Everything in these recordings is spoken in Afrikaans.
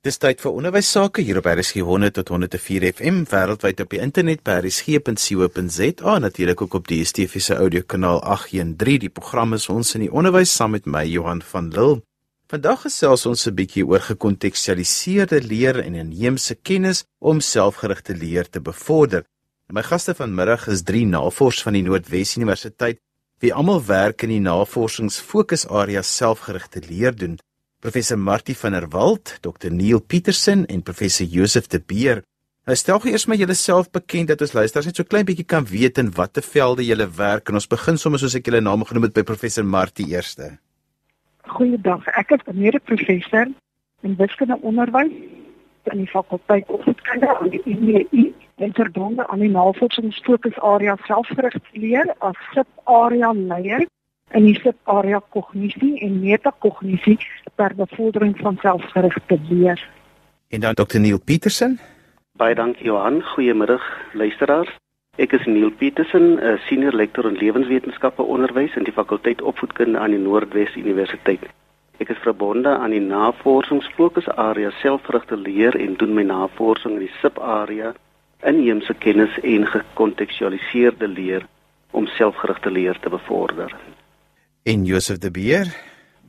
Dis tyd vir onderwys sake hier op RSG 100 tot 104 FM wêreldwyd op die internet by rsg.co.za natuurlik ook op die DSTV se audiokanaal 813 die program is ons in die onderwys saam met my Johan van Lille. Vandag gesels ons 'n bietjie oor gekontekstualiseerde leer en inheemse kennis om selfgerigte leer te bevorder. My gaste vanmiddag is drie navorsers van die Noordwes Universiteit wie almal werk in die navorsingsfokusarea selfgerigte leer doen professor Martie van der Walt, Dr Neil Petersen en professor Josef de Beer. Nou stel gou eers maar julleself bekend dat ons luisteraars net so klein bietjie kan weet in watter velde julle werk en ons begin sommer soos ek julle name genoem het by professor Martie eerste. Goeiedag, ek is 'n mede-professor in wiskunde onderwys in die fakulteit opvoedkunde aan die UNI en verbonde aan die navorsingsfokusarea selfgerigte leer as subarea leier in die subarea kognisie en metakognisie ter bevordering van selfgerigte leer. En dan Dr Neil Petersen. Baie dankie Johan, goeiemiddag luisteraars. Ek is Neil Petersen, 'n senior lektor in lewenswetenskappe onderwys in die fakulteit opvoedkunde aan die Noordwes Universiteit. Ek is verbonde aan die navorsingsfokusarea selfgerigte leer en doen my navorsing in die subarea inheemse kennis en gekontekstualiseerde leer om selfgerigte leer te bevorder. En Josef de Beer.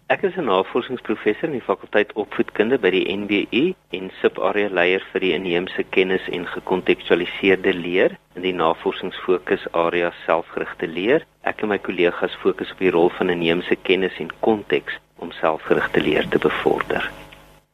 Ek is 'n navorsingsprofessor in die fakulteit opvoedkunde by die NBU en subarea leier vir die inheemse kennis en gekontekstualiseerde leer in die navorsingsfokusarea selfgerigte leer. Ek en my kollegas fokus op die rol van inheemse kennis en konteks om selfgerigte leer te bevorder.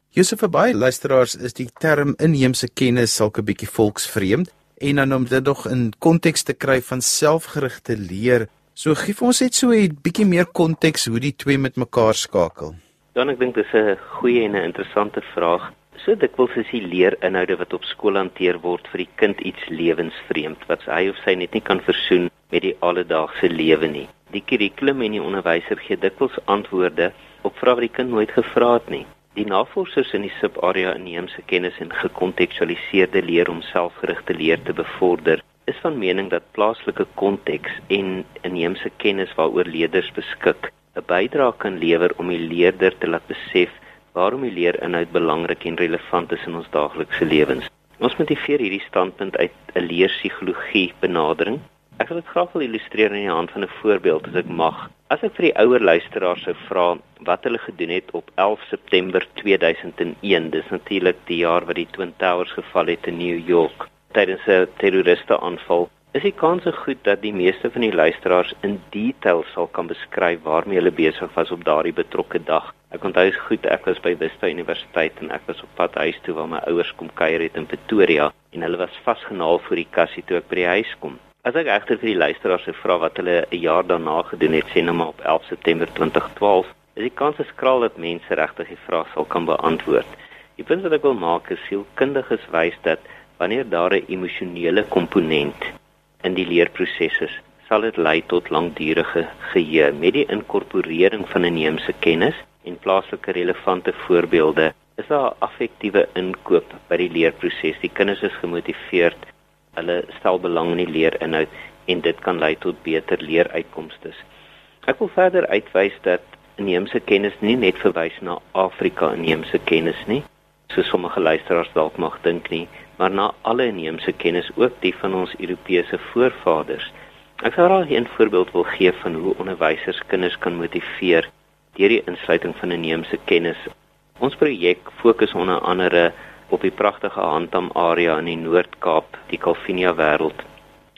Josef verby luisteraars is die term inheemse kennis salke bietjie volksvreemd en dan om dit nog in konteks te kry van selfgerigte leer So gee vir ons net so 'n bietjie meer konteks hoe die twee met mekaar skakel. Dan ek dink dis 'n goeie en 'n interessante vraag. So dikwels is die leerinhoude wat op skool hanteer word vir die kind iets lewensvreemd wat hy of sy net nie kan versoen met die alledaagse lewe nie. Die kurrikulum en die onderwyser gee dikwels antwoorde op vrae wat die kind nooit gevra het nie. Die navorsers in die subarea inheemse kennis en gekontekstualiseerde leer om selfgerigte leer te bevorder is van mening dat plaaslike konteks en inheemse kennis waaroor leerders beskik 'n bydrae kan lewer om die leerder te laat besef waarom die leerinhoud belangrik en relevant is in ons daaglikse lewens. Ons motiveer hierdie standpunt uit 'n leerpsigologie benadering. Ek wil dit graag wil illustreer in die hand van 'n voorbeeld as ek mag. As ek vir die ouer luisteraars sou vra wat hulle gedoen het op 11 September 2001, dis natuurlik die jaar wat die Twin Towers geval het in New York tydens 'n terroriste aanval, is die kans goed dat die meeste van die luisteraars in detail sal kan beskryf waarmee hulle besig was op daardie betrokke dag. Ek onthou goed ek was by Wits Universiteit en ek was op pad huis toe waar my ouers kom kuier het in Pretoria en hulle was vasgenaal voor die kassie toe ek by die huis kom. As ek egter vir die luisteraars sou vra wat hulle 'n jaar daarna gedoen het, sê nou maar op 11 September 2012, is die kans skraal dat mense regtig die vraag sal kan beantwoord. Die punt wat ek wil maak is sielkundiges wys dat Wanneer daar 'n emosionele komponent in die leerproses is, sal dit lei tot langdurige geheue met die inkorporering van inheemse kennis en plaaslike relevante voorbeelde. Is daar affektiewe inkoop by die leerproses? Die kinders is gemotiveerd, hulle stel belang in die leerinhoud en dit kan lei tot beter leeruitkomste. Ek wil verder uitwys dat inheemse kennis nie net verwys na Afrika inheemse kennis nie, soos sommige luisteraars dalk mag dink nie, maar na alle inheemse kennis ook die van ons Europese voorvaders. Ek sou graag 'n voorbeeld wil gee van hoe onderwysers kinders kan motiveer deur die insluiting van inheemse kennis. Ons projek fokus onder andere op die pragtige Handam area in die Noord-Kaap, die Calvinia wêreld.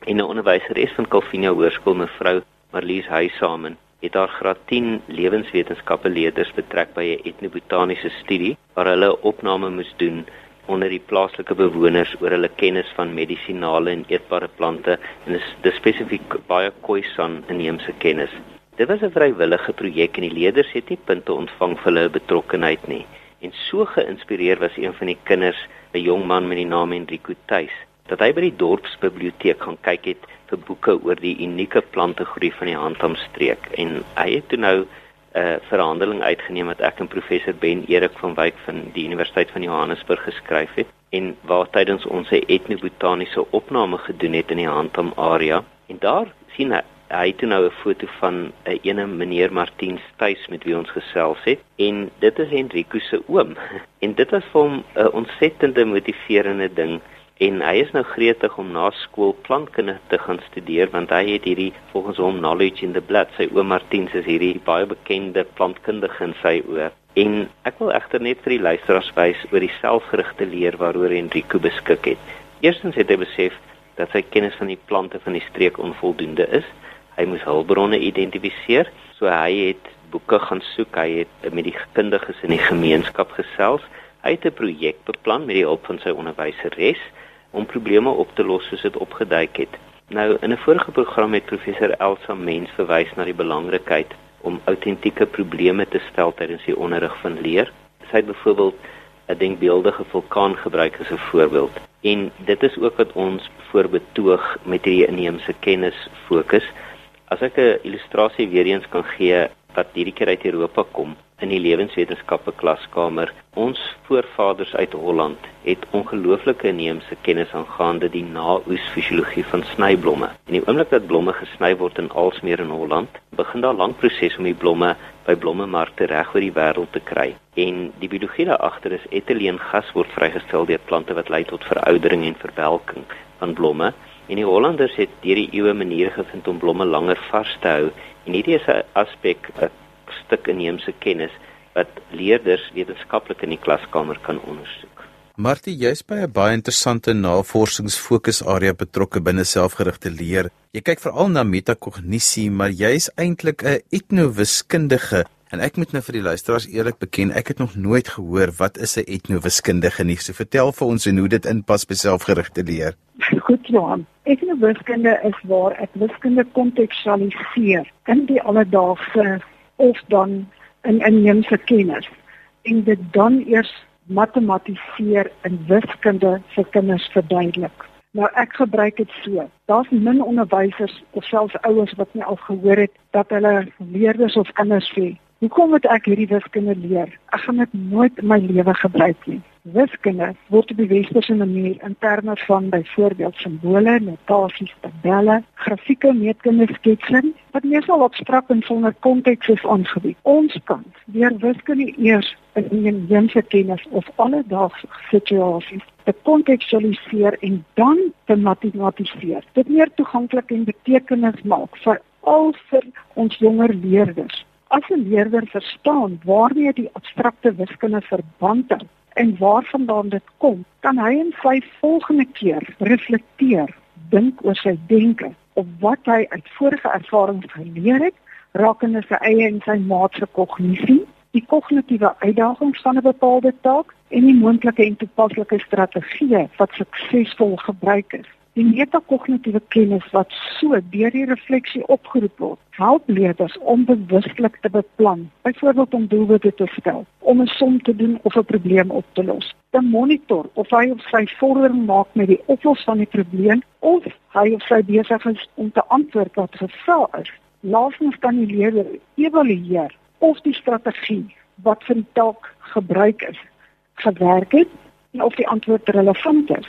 En 'n onderwyseres van Calvinia Hoërskool, mevrou Marlies Huisamen, het haar graad 10 lewenswetenskappe leerders betrek by 'n etnobotaniese studie waar hulle opname moes doen onder die plaaslike bewoners oor hulle kennis van medisinale en eetbare plante en dis, dis spesifiek baie Khoisan inheemse kennis. Dit was 'n vrywillige projek en die leerders het nie punte ontvang vir hulle betrokkenheid nie. En so geïnspireer was een van die kinders, 'n jong man met die naam Enrico Tuis, dat hy by die dorpsbiblioteek gaan kyk het vir boeke oor die unieke plantegroei van die Handhamstreek en hy het toe nou 'n uh, verhandeling uitgeneem wat ek en professor Ben Erik van Wyk van die Universiteit van Johannesburg geskryf het en waar tydens ons etnobotaniese opname gedoen het in die Handam area en daar sien hy het nou 'n foto van 'n uh, ene meneer Martin Stuys met wie ons gesels het en dit is Enrico se oom. En dit was vir hom 'n ontsettende motiverende ding en hy is nou gretig om na skool plantkunde te gaan studeer want hy het hierdie volgens hom knowledge in the blood. Sy oom Martin is hierdie baie bekende plantkundige in sy oor. En ek wil egter net vir die luisteraars wys oor die selfgerigte leer waaroor Enrico beskik het. Eerstens het hy besef dat sy kennis van die plante van die streek onvoldoende is. Hy moes hulpbronne identifiseer, so hy het boeke gaan soek, hy het met die kundiges in die gemeenskap gesels. Hy het 'n projek beplan met die hulp van sy onderwyseres om probleme op te los soos dit opgeduik het. Nou in 'n vorige program het professor Elsa Mens verwys na die belangrikheid om autentieke probleme te stel tydens die onderrig van leer. Sy het byvoorbeeld 'n denkbeeldige vulkaan gebruik as 'n voorbeeld. En dit is ook wat ons voorbetoog met hierdie inheemse kennis fokus. As ek 'n illustrasie weer eens kan gee wat hierdie keer uit Europa kom in die lewenswetenskappe klaskamer. Ons voorvaders uit Holland het ongelooflike inheemse kennis aangaande die naoes fisiologie van snyblomme. En die oomblik dat blomme gesny word in alsmeer in Holland, begin daar 'n lang proses om die blomme by blommemarkte reg oor die wêreld te kry. En die biologie daar agter is etileen-gas word vrygestel deur plante wat lei tot veroudering en verwelking van blomme. En die Hollanders het deur die eeue maniere gevind om blomme langer vas te hou. En hierdie is 'n aspek, 'n stuk inheemse kennis wat leerders wetenskaplik in die klaskamer kan ondersoek. Martie, jy's by 'n baie interessante navorsingsfokusarea betrokke binne selfgerigte leer. Jy kyk veral na metakognisie, maar jy's eintlik 'n etnowiskundige. En ek moet nou vir die luisteraars eerlik beken, ek het nog nooit gehoor wat is 'n etnowiskundige nie. So vertel vir ons hoe dit inpas by selfgerigte leer. Goed, Johan. Etnowiskunde is waar ek wiskunde kontekstualiseer in die alledaagse of dan in inheemse kennis en dit dan eers matematiseer in wiskunde vir kinders verduidelik. Nou ek gebruik dit so. Daar's min onderwysers of selfs ouers wat nie al gehoor het dat hulle leerders of kinders sê, "Hoekom moet ek hierdie wiskunde leer? Ek gaan dit nooit in my lewe gebruik nie." Wiskunde word op die westerse manier in terme van byvoorbeeld simbole, notasies, tabelle, grafieke, meetkunde sketsing wat meestal abstrakt en sonder konteks is aangebied. Ons kan deur wiskunde eers in 'n eense kennis of alledaagse situasies te kontekstualiseer en dan te matematiseer. Dit meer toeganklik en betekenis maak vir al vir ons jonger leerders. As 'n leerder verstaan waarmee die abstrakte wiskunde verband hou, en waarvandaan dit kom, kan hy in sy volgende keer reflekteer, dink oor sy denke of wat hy uit vorige ervarings geleer het, rakende sy eie en sy maat se kognisie, die kognitiewe uitdagings van 'n bepaalde taak en die moontlike en toepaslike strategieë wat suksesvol gebruik is. Die metakognitiewe kennis wat so deur die refleksie opgeroep word, help leerders om bewuslik te beplan, byvoorbeeld om doelwitte te stel, om 'n som te doen of 'n probleem op te los, te monitor of hy of sy vordering maak met die oplossing van die probleem of hy of sy besig is om te antwoord wat gevra is. Laastens kan die leerder evalueer of die strategie wat vir die taak gebruik is, gewerk het en of die antwoord relevant is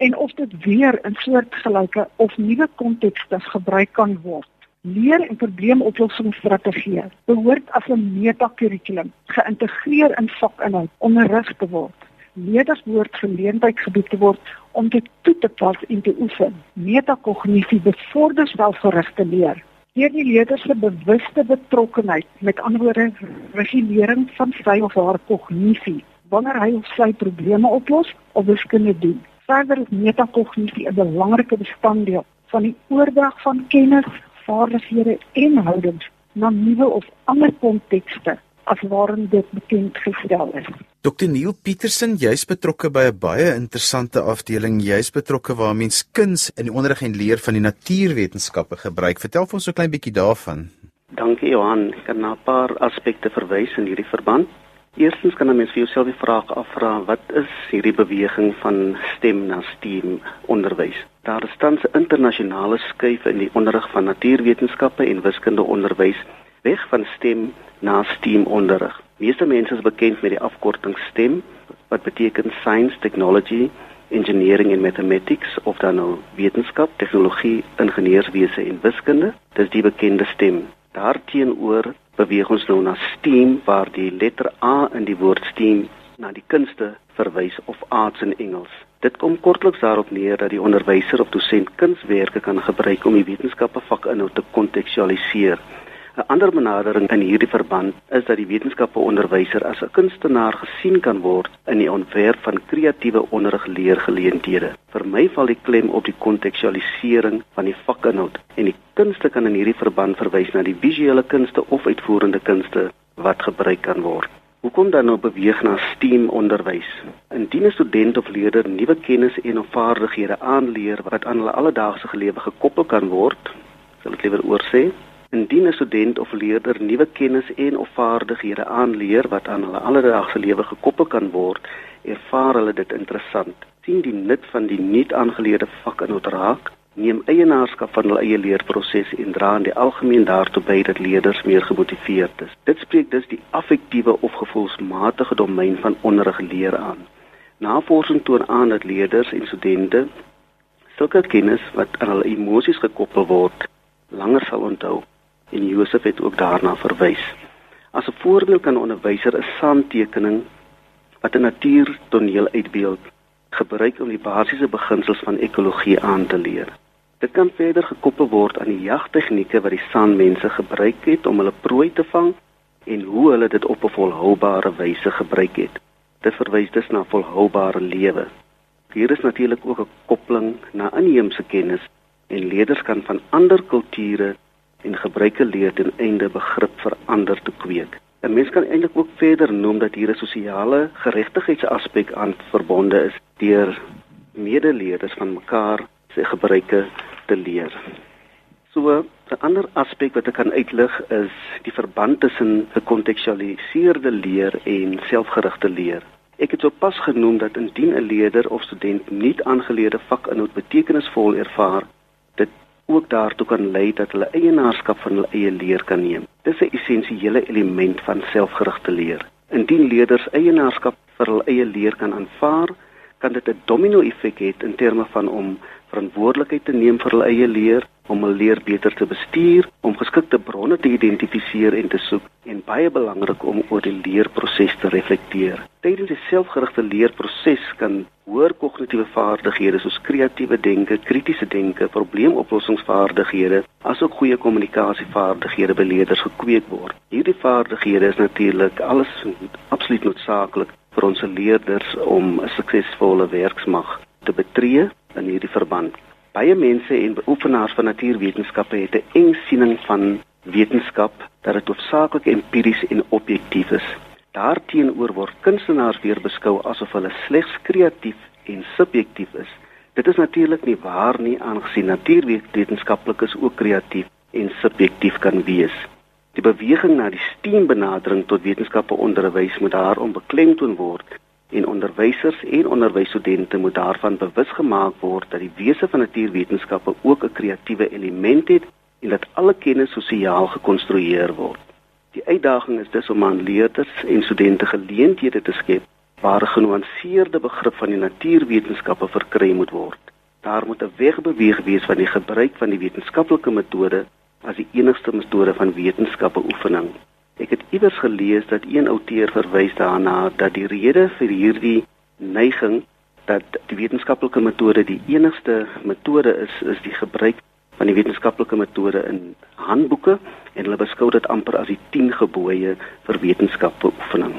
en of dit weer in soortgelyke of nuwe kontekste gebruik kan word. Leer en probleemoplossingsstrategieë behoort as 'n metakurrikulum geïntegreer in vakinhoud onderrig te word. Leerders behoort geleentheid gebied te word om dit toe te pas en te oefen. Metakognisie bevorder selfgerigte leer. Deur die leerders se bewuste betrokkenheid met anderwoorde regulering van sy of haar kognisie wanneer hy of sy probleme oplos of wiskunde doen verder is metakognisie 'n belangrike bestanddeel van die oordrag van kennis, vaardighede en houdings na nuwe of ander kontekste as waarin dit bekend gestel is. Dr Neil Petersen, jy's betrokke by 'n baie interessante afdeling. Jy's betrokke waar mens kuns in die onderrig en leer van die natuurwetenskappe gebruik. Vertel vir ons 'n klein bietjie daarvan. Dankie Johan. Ek kan na 'n paar aspekte verwys in hierdie verband. Eerstens kan 'n mens vir jouself die vraag afvra: wat is hierdie beweging van stem na STEM onderwys? Daar is tans 'n internasionale skuif in die onderrig van natuurwetenskappe en wiskunde onderwys weg van STEM na STEAM onderrig. Meeste mense is bekend met die afkorting STEM wat beteken Science, Technology, engineering en mathematics of dan nou wetenskap, tegnologie, ingenieurswese en wiskunde. Dis die bekende STEM. Daarteenoor beweeg ons nou na STEAM waar die letter A in die woord STEAM na die kunste verwys of arts in Engels. Dit kom kortliks daarop neer dat die onderwyser of dosent kunswerke kan gebruik om die wetenskappe vakinhoud te kontekstualiseer. 'n Ander benadering in hierdie verband is dat die wetenskappe onderwyser as 'n kunstenaar gesien kan word in die ontwerp van kreatiewe onderrigleergeleenthede. Vir my val die klem op die kontekstualisering van die vakinhoud en die kunste kan in hierdie verband verwys na die visuele kunste of uitvoerende kunste wat gebruik kan word. Hoekom dan nou beweeg na STEAM onderwys? Indien 'n student of leerder nuwe kennis en of vaardighede aanleer wat aan hulle alledaagse lewe gekoppel kan word, sal ek liewer oor sê, indien 'n student of leerder nuwe kennis en of vaardighede aanleer wat aan hulle alledaagse lewe gekoppel kan word, ervaar hulle dit interessant. sien die nut van die nuut aangeleerde vak in otraak neem eienaarskap van hulle eie leerproses en dra in die algemeen daartoe by dat leerders meer gemotiveerd is. Dit spreek dus die affektiewe of gevoelsmatige domein van onderrig leer aan. Navorsing toon aan dat leerders en studente sulke kennis wat aan hulle emosies gekoppel word, langer sal onthou en Josef het ook daarna verwys. As 'n voorbeeld kan 'n onderwyser 'n saamtekening wat 'n natuurtoneel uitbeeld gebruik om die basiese beginsels van ekologie aan te leer. Dit kan verder gekoppel word aan die jagtegnieke wat die Sanmense gebruik het om hulle prooi te vang en hoe hulle dit op 'n volhoubare wyse gebruik het. Dit verwys dus na volhoubare lewe. Hier is natuurlik ook 'n koppeling na inheemse kennis en leerders kan van ander kulture en gebruike leer ten einde begrip vir ander te kweek. 'n Mens kan eintlik ook verder noem dat hier 'n sosiale geregtigheidsaspek aan verbonde is deur medeleerders van mekaar se gebruike te leer. So 'n ander aspek wat ek kan uitlig is die verband tussen gekontekstualiseerde leer en selfgerigte leer. Ek het sopas genoem dat indien 'n leerder of student nie aangeleerde vakinhoud betekenisvol ervaar, ook daartoe kan lei dat hulle eienaarskap van hulle eie leer kan neem. Dis 'n essensiële element van selfgerigte leer. Indien leerders eienaarskap vir hul eie leer kan aanvaar, kan dit 'n domino-effek hê in terme van om verantwoordelikheid te neem vir hul eie leer, om hul leer beter te bestuur, om geskikte bronne te identifiseer en te soek en baie belangrik om oor die leerproses te reflekteer. Tydens die selfgerigte leerproses kan hoër kognitiewe vaardighede soos kreatiewe denke, kritiese denke, probleemoplossingsvaardighede, asook goeie kommunikasievaardighede by leerders gekweek word. Hierdie vaardighede is natuurlik alles absoluut noodsaaklik vir ons leerders om 'n suksesvolle werksmag te betree in hierdie verband. Baie mense en beoefenaars van natuurwetenskappe het 'n eng siening van wetenskap dat dit hoofsaaklik empiries en objektief is. Daarteenoor word kunstenaars weer beskou asof hulle slegs kreatief en subjektief is. Dit is natuurlik nie waar nie aangesien natuurwetenskaplikes ook kreatief en subjektief kan wees. Die beweging na die STEAM-benadering tot wetenskappe onderwys moet daarom beklemtoon word en onderwysers en onderwysstudente moet daarvan bewus gemaak word dat die wese van natuurwetenskappe ook 'n kreatiewe element het en dat alle kennis sosiaal gekonstrueer word. Die uitdaging is dus om aan leerders en studente geleenthede te skep waar 'n genuanceerde begrip van die natuurwetenskappe verkry moet word. Daar moet 'n weg beweeg wees van die gebruik van die wetenskaplike metode as die enigste metode van wetenskappe-oefening. Ek het iewers gelees dat een outeur verwys daarna dat die rede vir hierdie neiging dat die wetenskaplike metode die enigste metode is, is die gebruik van die wetenskaplike metode in handboeke en hulle beskou dit amper as die 10 gebooie vir wetenskappe-oefening.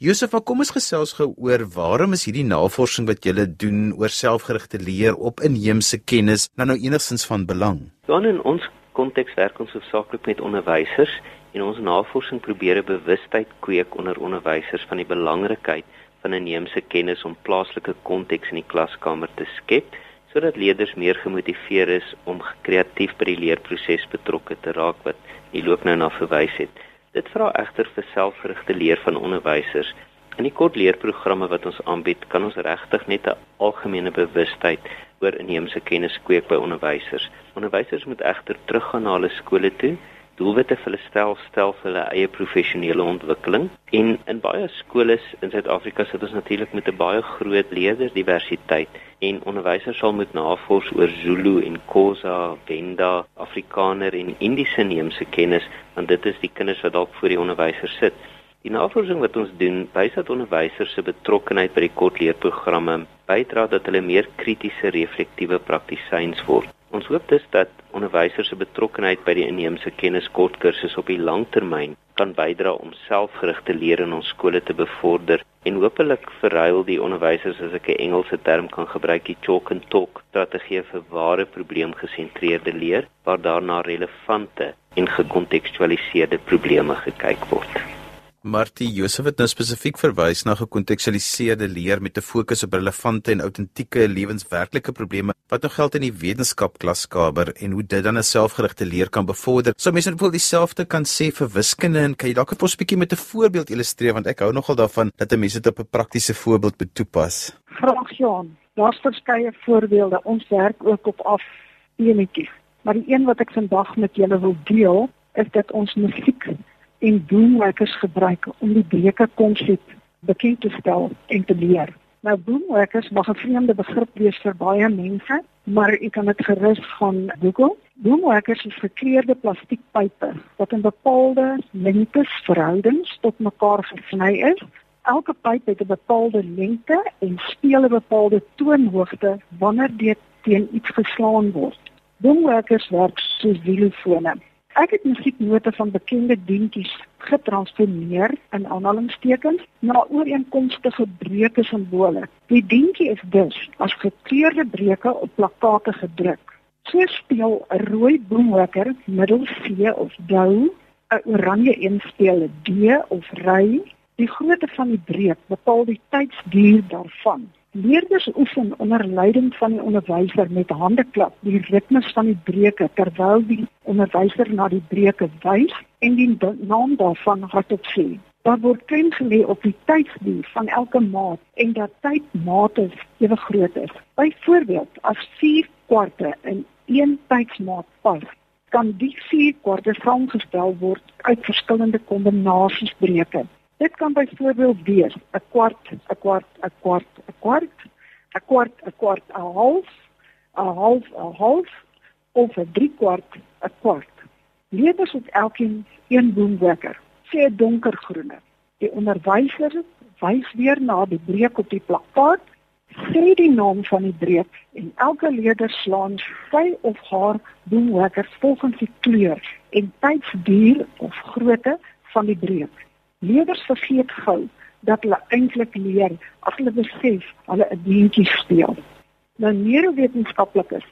Josef, kom ons gesels gou oor waarom is hierdie navorsing wat julle doen oor selfgerigte leer op inheemse kennis nou nou enigstens van belang? Dan in ons konteks werk ons hoofsaaklik met onderwysers en ons navorsing probeer 'n bewustheid kweek onder onderwysers van die belangrikheid van inheemse kennis om plaaslike konteks in die klaskamer te skep sodat leerders meer gemotiveer is om kreatief by die leerproses betrokke te raak wat die loop nou na verwys het. Dit vra egter vir selfgerigte leer van onderwysers. In die kort leerprogramme wat ons aanbied, kan ons regtig net 'n algemene bewustheid oor inheemse kennis kweek by onderwysers. Onderwysers moet egter teruggaan na hulle skole toe doelwitte vir hulle stel stel vir hulle eie professionele ontwikkeling en in baie skole in Suid-Afrika sit ons natuurlik met 'n baie groot leerdersdiversiteit en onderwysers sal moet navors oor Zulu en Khoza, Venda, Afrikaner en Indiese neemse kennis want dit is die kinders wat dalk voor die onderwysers sit. Die navorsing wat ons doen, wys dat onderwysers se betrokkeheid by die kortleerprogramme bydra dat hulle meer kritiese reflektiewe praktisyns word. Ons hoop dus dat onderwysers se betrokkeheid by die inheemse kenniskortkursus op die langtermyn kan bydra om selfgerigte leer in ons skole te bevorder en hopelik verruil die onderwysers as ek 'n Engelse term kan gebruik die chalk and talk strategie vir ware probleemgesentreerde leer waar daarna relevante en gekontekstualiseerde probleme gekyk word. Martie Josef het nou spesifiek verwys na gekontekstualiseerde leer met 'n fokus op relevante en autentieke lewenswerklike probleme wat nog geld in die wetenskap klaskamer en hoe dit dan 'n selfgerigte leer kan bevorder. So mense wil dieselfde kan sê vir wiskunde en kan jy dalk 'n bietjie met 'n voorbeeld illustreer want ek hou nogal daarvan dat mense dit op 'n praktiese voorbeeld betoepas. Graag Jean. Daar's verskeie voorbeelde. Ons werk ook op afdelingetjies. Maar die een wat ek vandag met julle wil deel, is dat ons musiek en boomworkers gebruik om die breuke konsep bekend te stel en te leer. Nou boomworkers mag 'n vreemde begrip wees vir baie mense, maar u kan dit gerus gaan Google. Boomworkers is gekleurde plastiekpype wat in bepaalde lengtes verhoudings tot mekaar gesny is. Elke pyp het 'n bepaalde lengte en speel 'n bepaalde toonhoogte wanneer dit teen iets geslaan word. Boomworkers werk soos xylofone. Ek het musieknote van bekende dingetjies getransformeer in aanhalingstekens na ooreenkomstige breuke simbole. Die dintjie is dus as gekleurde breuke op plakkate gedruk. So speel 'n rooi boomhokker middel C of dou, 'n oranje een speel 'n D of ry. Die grootte van die breuk bepaal die tydsduur daarvan. Leerders oefen onder leiding van die onderwyser met hande klap die ritmes van die breuke terwyl die onderwyser na die breuke wys en die naam daarvan hardop sê. Daar word klem gelê op die tydsduur van elke maat en dat tydmate ewe groot is. Byvoorbeeld, as 4 kwarte in een tydsmaat pas, kan die 4 kwarte saamgestel word uit verskillende kombinasies breuke. Dit kan byvoorbeeld wees 'n kwart, 'n kwart, 'n kwart, 'n kwart, 'n kwart, 'n kwart, 'n half, 'n half, 'n half of 'n drie kwart, 'n kwart. Leerders het elkeen een boomwekker, sê 'n donkergroene. Die onderwyser wys weer na die breek op die plakkaat, sê die naam van die breek en elke leerder slaan sy of haar boomwekker volgens die kleur en tydsduur of grootte van die breek. Leerders vergeet gou dat hulle eintlik leer as hulle besef hulle 'n dientjie speel. Nou neurowetenskaplikes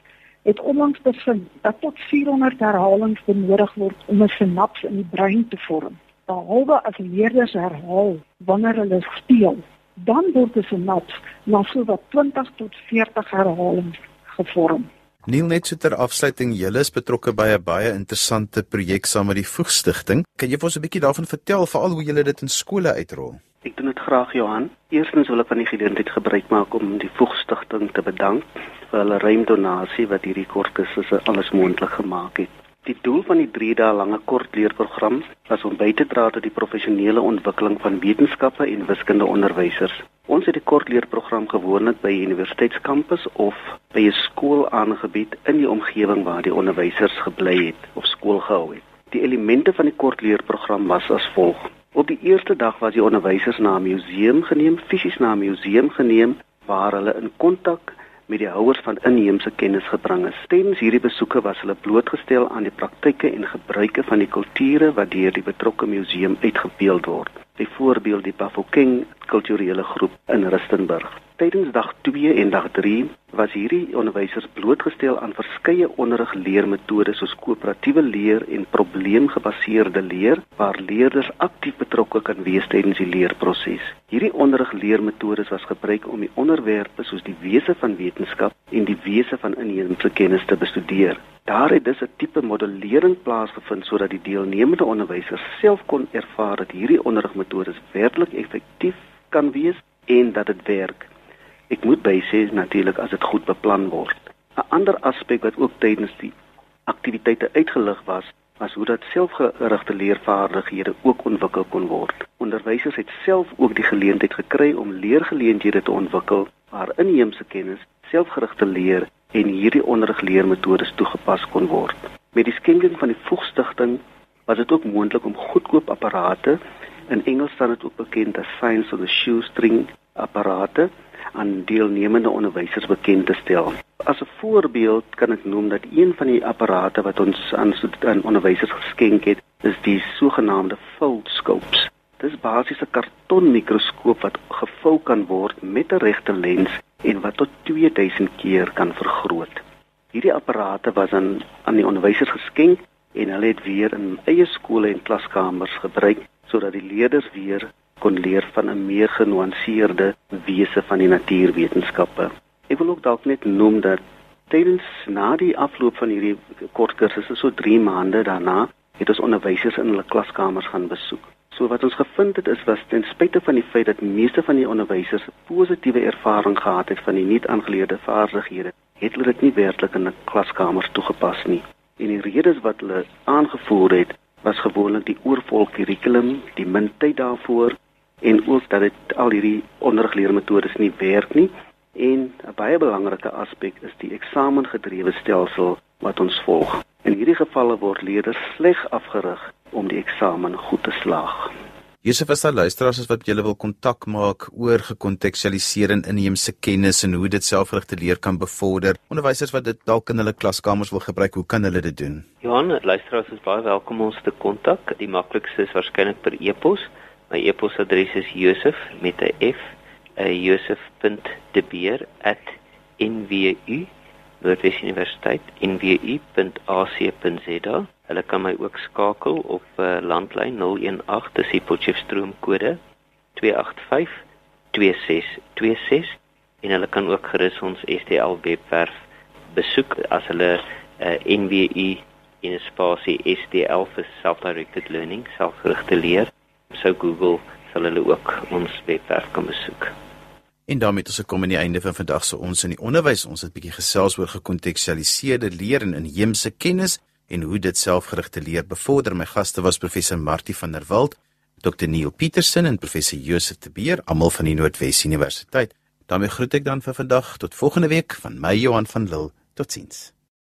het onlangs bevind dat tot 400 herhalings benodig word om 'n sinaps in die brein te vorm. Behalwe as leerders herhaal wanneer hulle speel, dan word 'n sinaps na so wat 20 tot 40 herhalings gevorm. Neil net so ter afsluiting, julle is betrokke by 'n baie interessante projek saam met die Voegstigting. Kan jy vir ons 'n bietjie daarvan vertel, veral hoe julle dit in skole uitrol? Ek doen dit graag, Johan. Eerstens wil ek van die geleentheid gebruik maak om die Voegstigting te bedank vir hulle ruim donasie wat hierdie kortkursusse alles moontlik gemaak het. Die doel van die 3 dae lange kortleerprogram was om by te dra tot die professionele ontwikkeling van wetenskappe en wiskunde onderwysers. Ons het die kortleerprogram gewoonlik by universiteitskampus of by 'n skool aangebied in die omgewing waar die onderwysers gebly het of skool gehou het. Die elemente van die kortleerprogram was as volg: Op die eerste dag was die onderwysers na 'n museum geneem, fisies na 'n museum geneem waar hulle in kontak met die houers van inheemse kennis gebring is. Tens hierdie besoeke was hulle blootgestel aan die praktyke en gebruike van die kulture wat deur die betrokke museum uitgebeeld word. Byvoorbeeld die Bafokeng kulturele groep in Rustenburg. Tydens dag 2 en dag 3 was hierdie onderwysers blootgestel aan verskeie onderrigleermetodes soos koöperatiewe leer en probleemgebaseerde leer waar leerders aktief betrokke kan wees tydens die leerproses. Hierdie onderrigleermetodes was gebruik om die onderwerpe soos die wese van wetenskap en die wese van inheemse kennis te bestudeer. Daar het dus 'n tipe modellering plaasgevind sodat die deelnemende onderwysers self kon ervaar dat hierdie onderrigmetodes werklik effektief kan wees en dat dit werk. Ek moet bysê natuurlik as dit goed beplan word. 'n Ander aspek wat ook tydens die aktiwiteite uitgelig was, as hoe dat selfgerigte leervaardighede ook ontwikkel kon word. Onderwysers het self ook die geleentheid gekry om leergeleenthede te ontwikkel waar inheemse kennis, selfgerigte leer en hierdie onderrigleermetodes toegepas kon word. Met die skenking van die vroegstigting was dit ook moontlik om goedkoop apparate in Engels staan dit ook bekend as science of the shoestring apparate aan deelnemende onderwysers bekend te stel. As 'n voorbeeld kan ek noem dat een van die apparate wat ons aan aan onderwysers geskenk het, is die sogenaamde foldscopes. Dit is basies 'n kartonmikroskoop wat gevou kan word met 'n regte lens en wat tot 2000 keer kan vergroot. Hierdie apparate was aan aan die onderwysers geskenk en hulle het weer in eie skole en klaskamers gebruik sodat die leerders weer kon leer van 'n meer genuanceerde wese van die natuurwetenskappe. Ek wil ook dalk net noem dat tydens na die afloop van hierdie kort kursusse so 3 maande daarna het ons onderwysers in hulle klaskamers gaan besoek. So wat ons gevind het is was ten spyte van die feit dat meeste van die onderwysers positiewe ervaring gehad het van die nuut aangeleerde vaardighede, het hulle dit nie werklik in 'n klaskamer toegepas nie. En die redes wat hulle aangevoer het was gewoonlik die oorvol kurrikulum, die min tyd daarvoor en ook dat dit al hierdie onderrigleermetodes nie werk nie en 'n baie belangrike aspek is die eksamengedrewe stelsel wat ons volg. In hierdie gevalle word leerders sleg afgerig om die eksamen goed te slaag. Josef as daar luisteraars is wat julle wil kontak maak oor gekontekstualiseer in inheemse kennis en hoe dit selfgerigte leer kan bevorder. Onderwysers wat dit dalk in hulle klaskamers wil gebruik, hoe kan hulle dit doen? Johan, luisteraars is baie welkom om ons te kontak. Die maklikste is waarskynlik per e-pos My e-posadres is josef met 'n f, uh, josef.debeer@nwu Noordwes Universiteit nwu.ac.za. Hulle kan my ook skakel op uh, landlyn 018 dis die Potchefstroom kode 285 2626 en hulle kan ook gerus ons STL webwerf besoek as hulle uh, NWU in spasie STL vir self-directed learning, selfgerigte leer sou Google sal hulle ook ons webwerf kan besoek. En daarmee het ons gekom aan die einde van vandag se ons in die onderwys. Ons het 'n bietjie gesels oor gekontekstualiseerde leer en inheemse kennis en hoe dit selfgerigte leer bevorder. My gaste was professor Martie van der Walt, Dr Neil Petersen en professor Josef de Beer, almal van die Noordwes Universiteit. daarmee groet ek dan vir vandag tot volgende week van my Johan van Lille. Totsiens.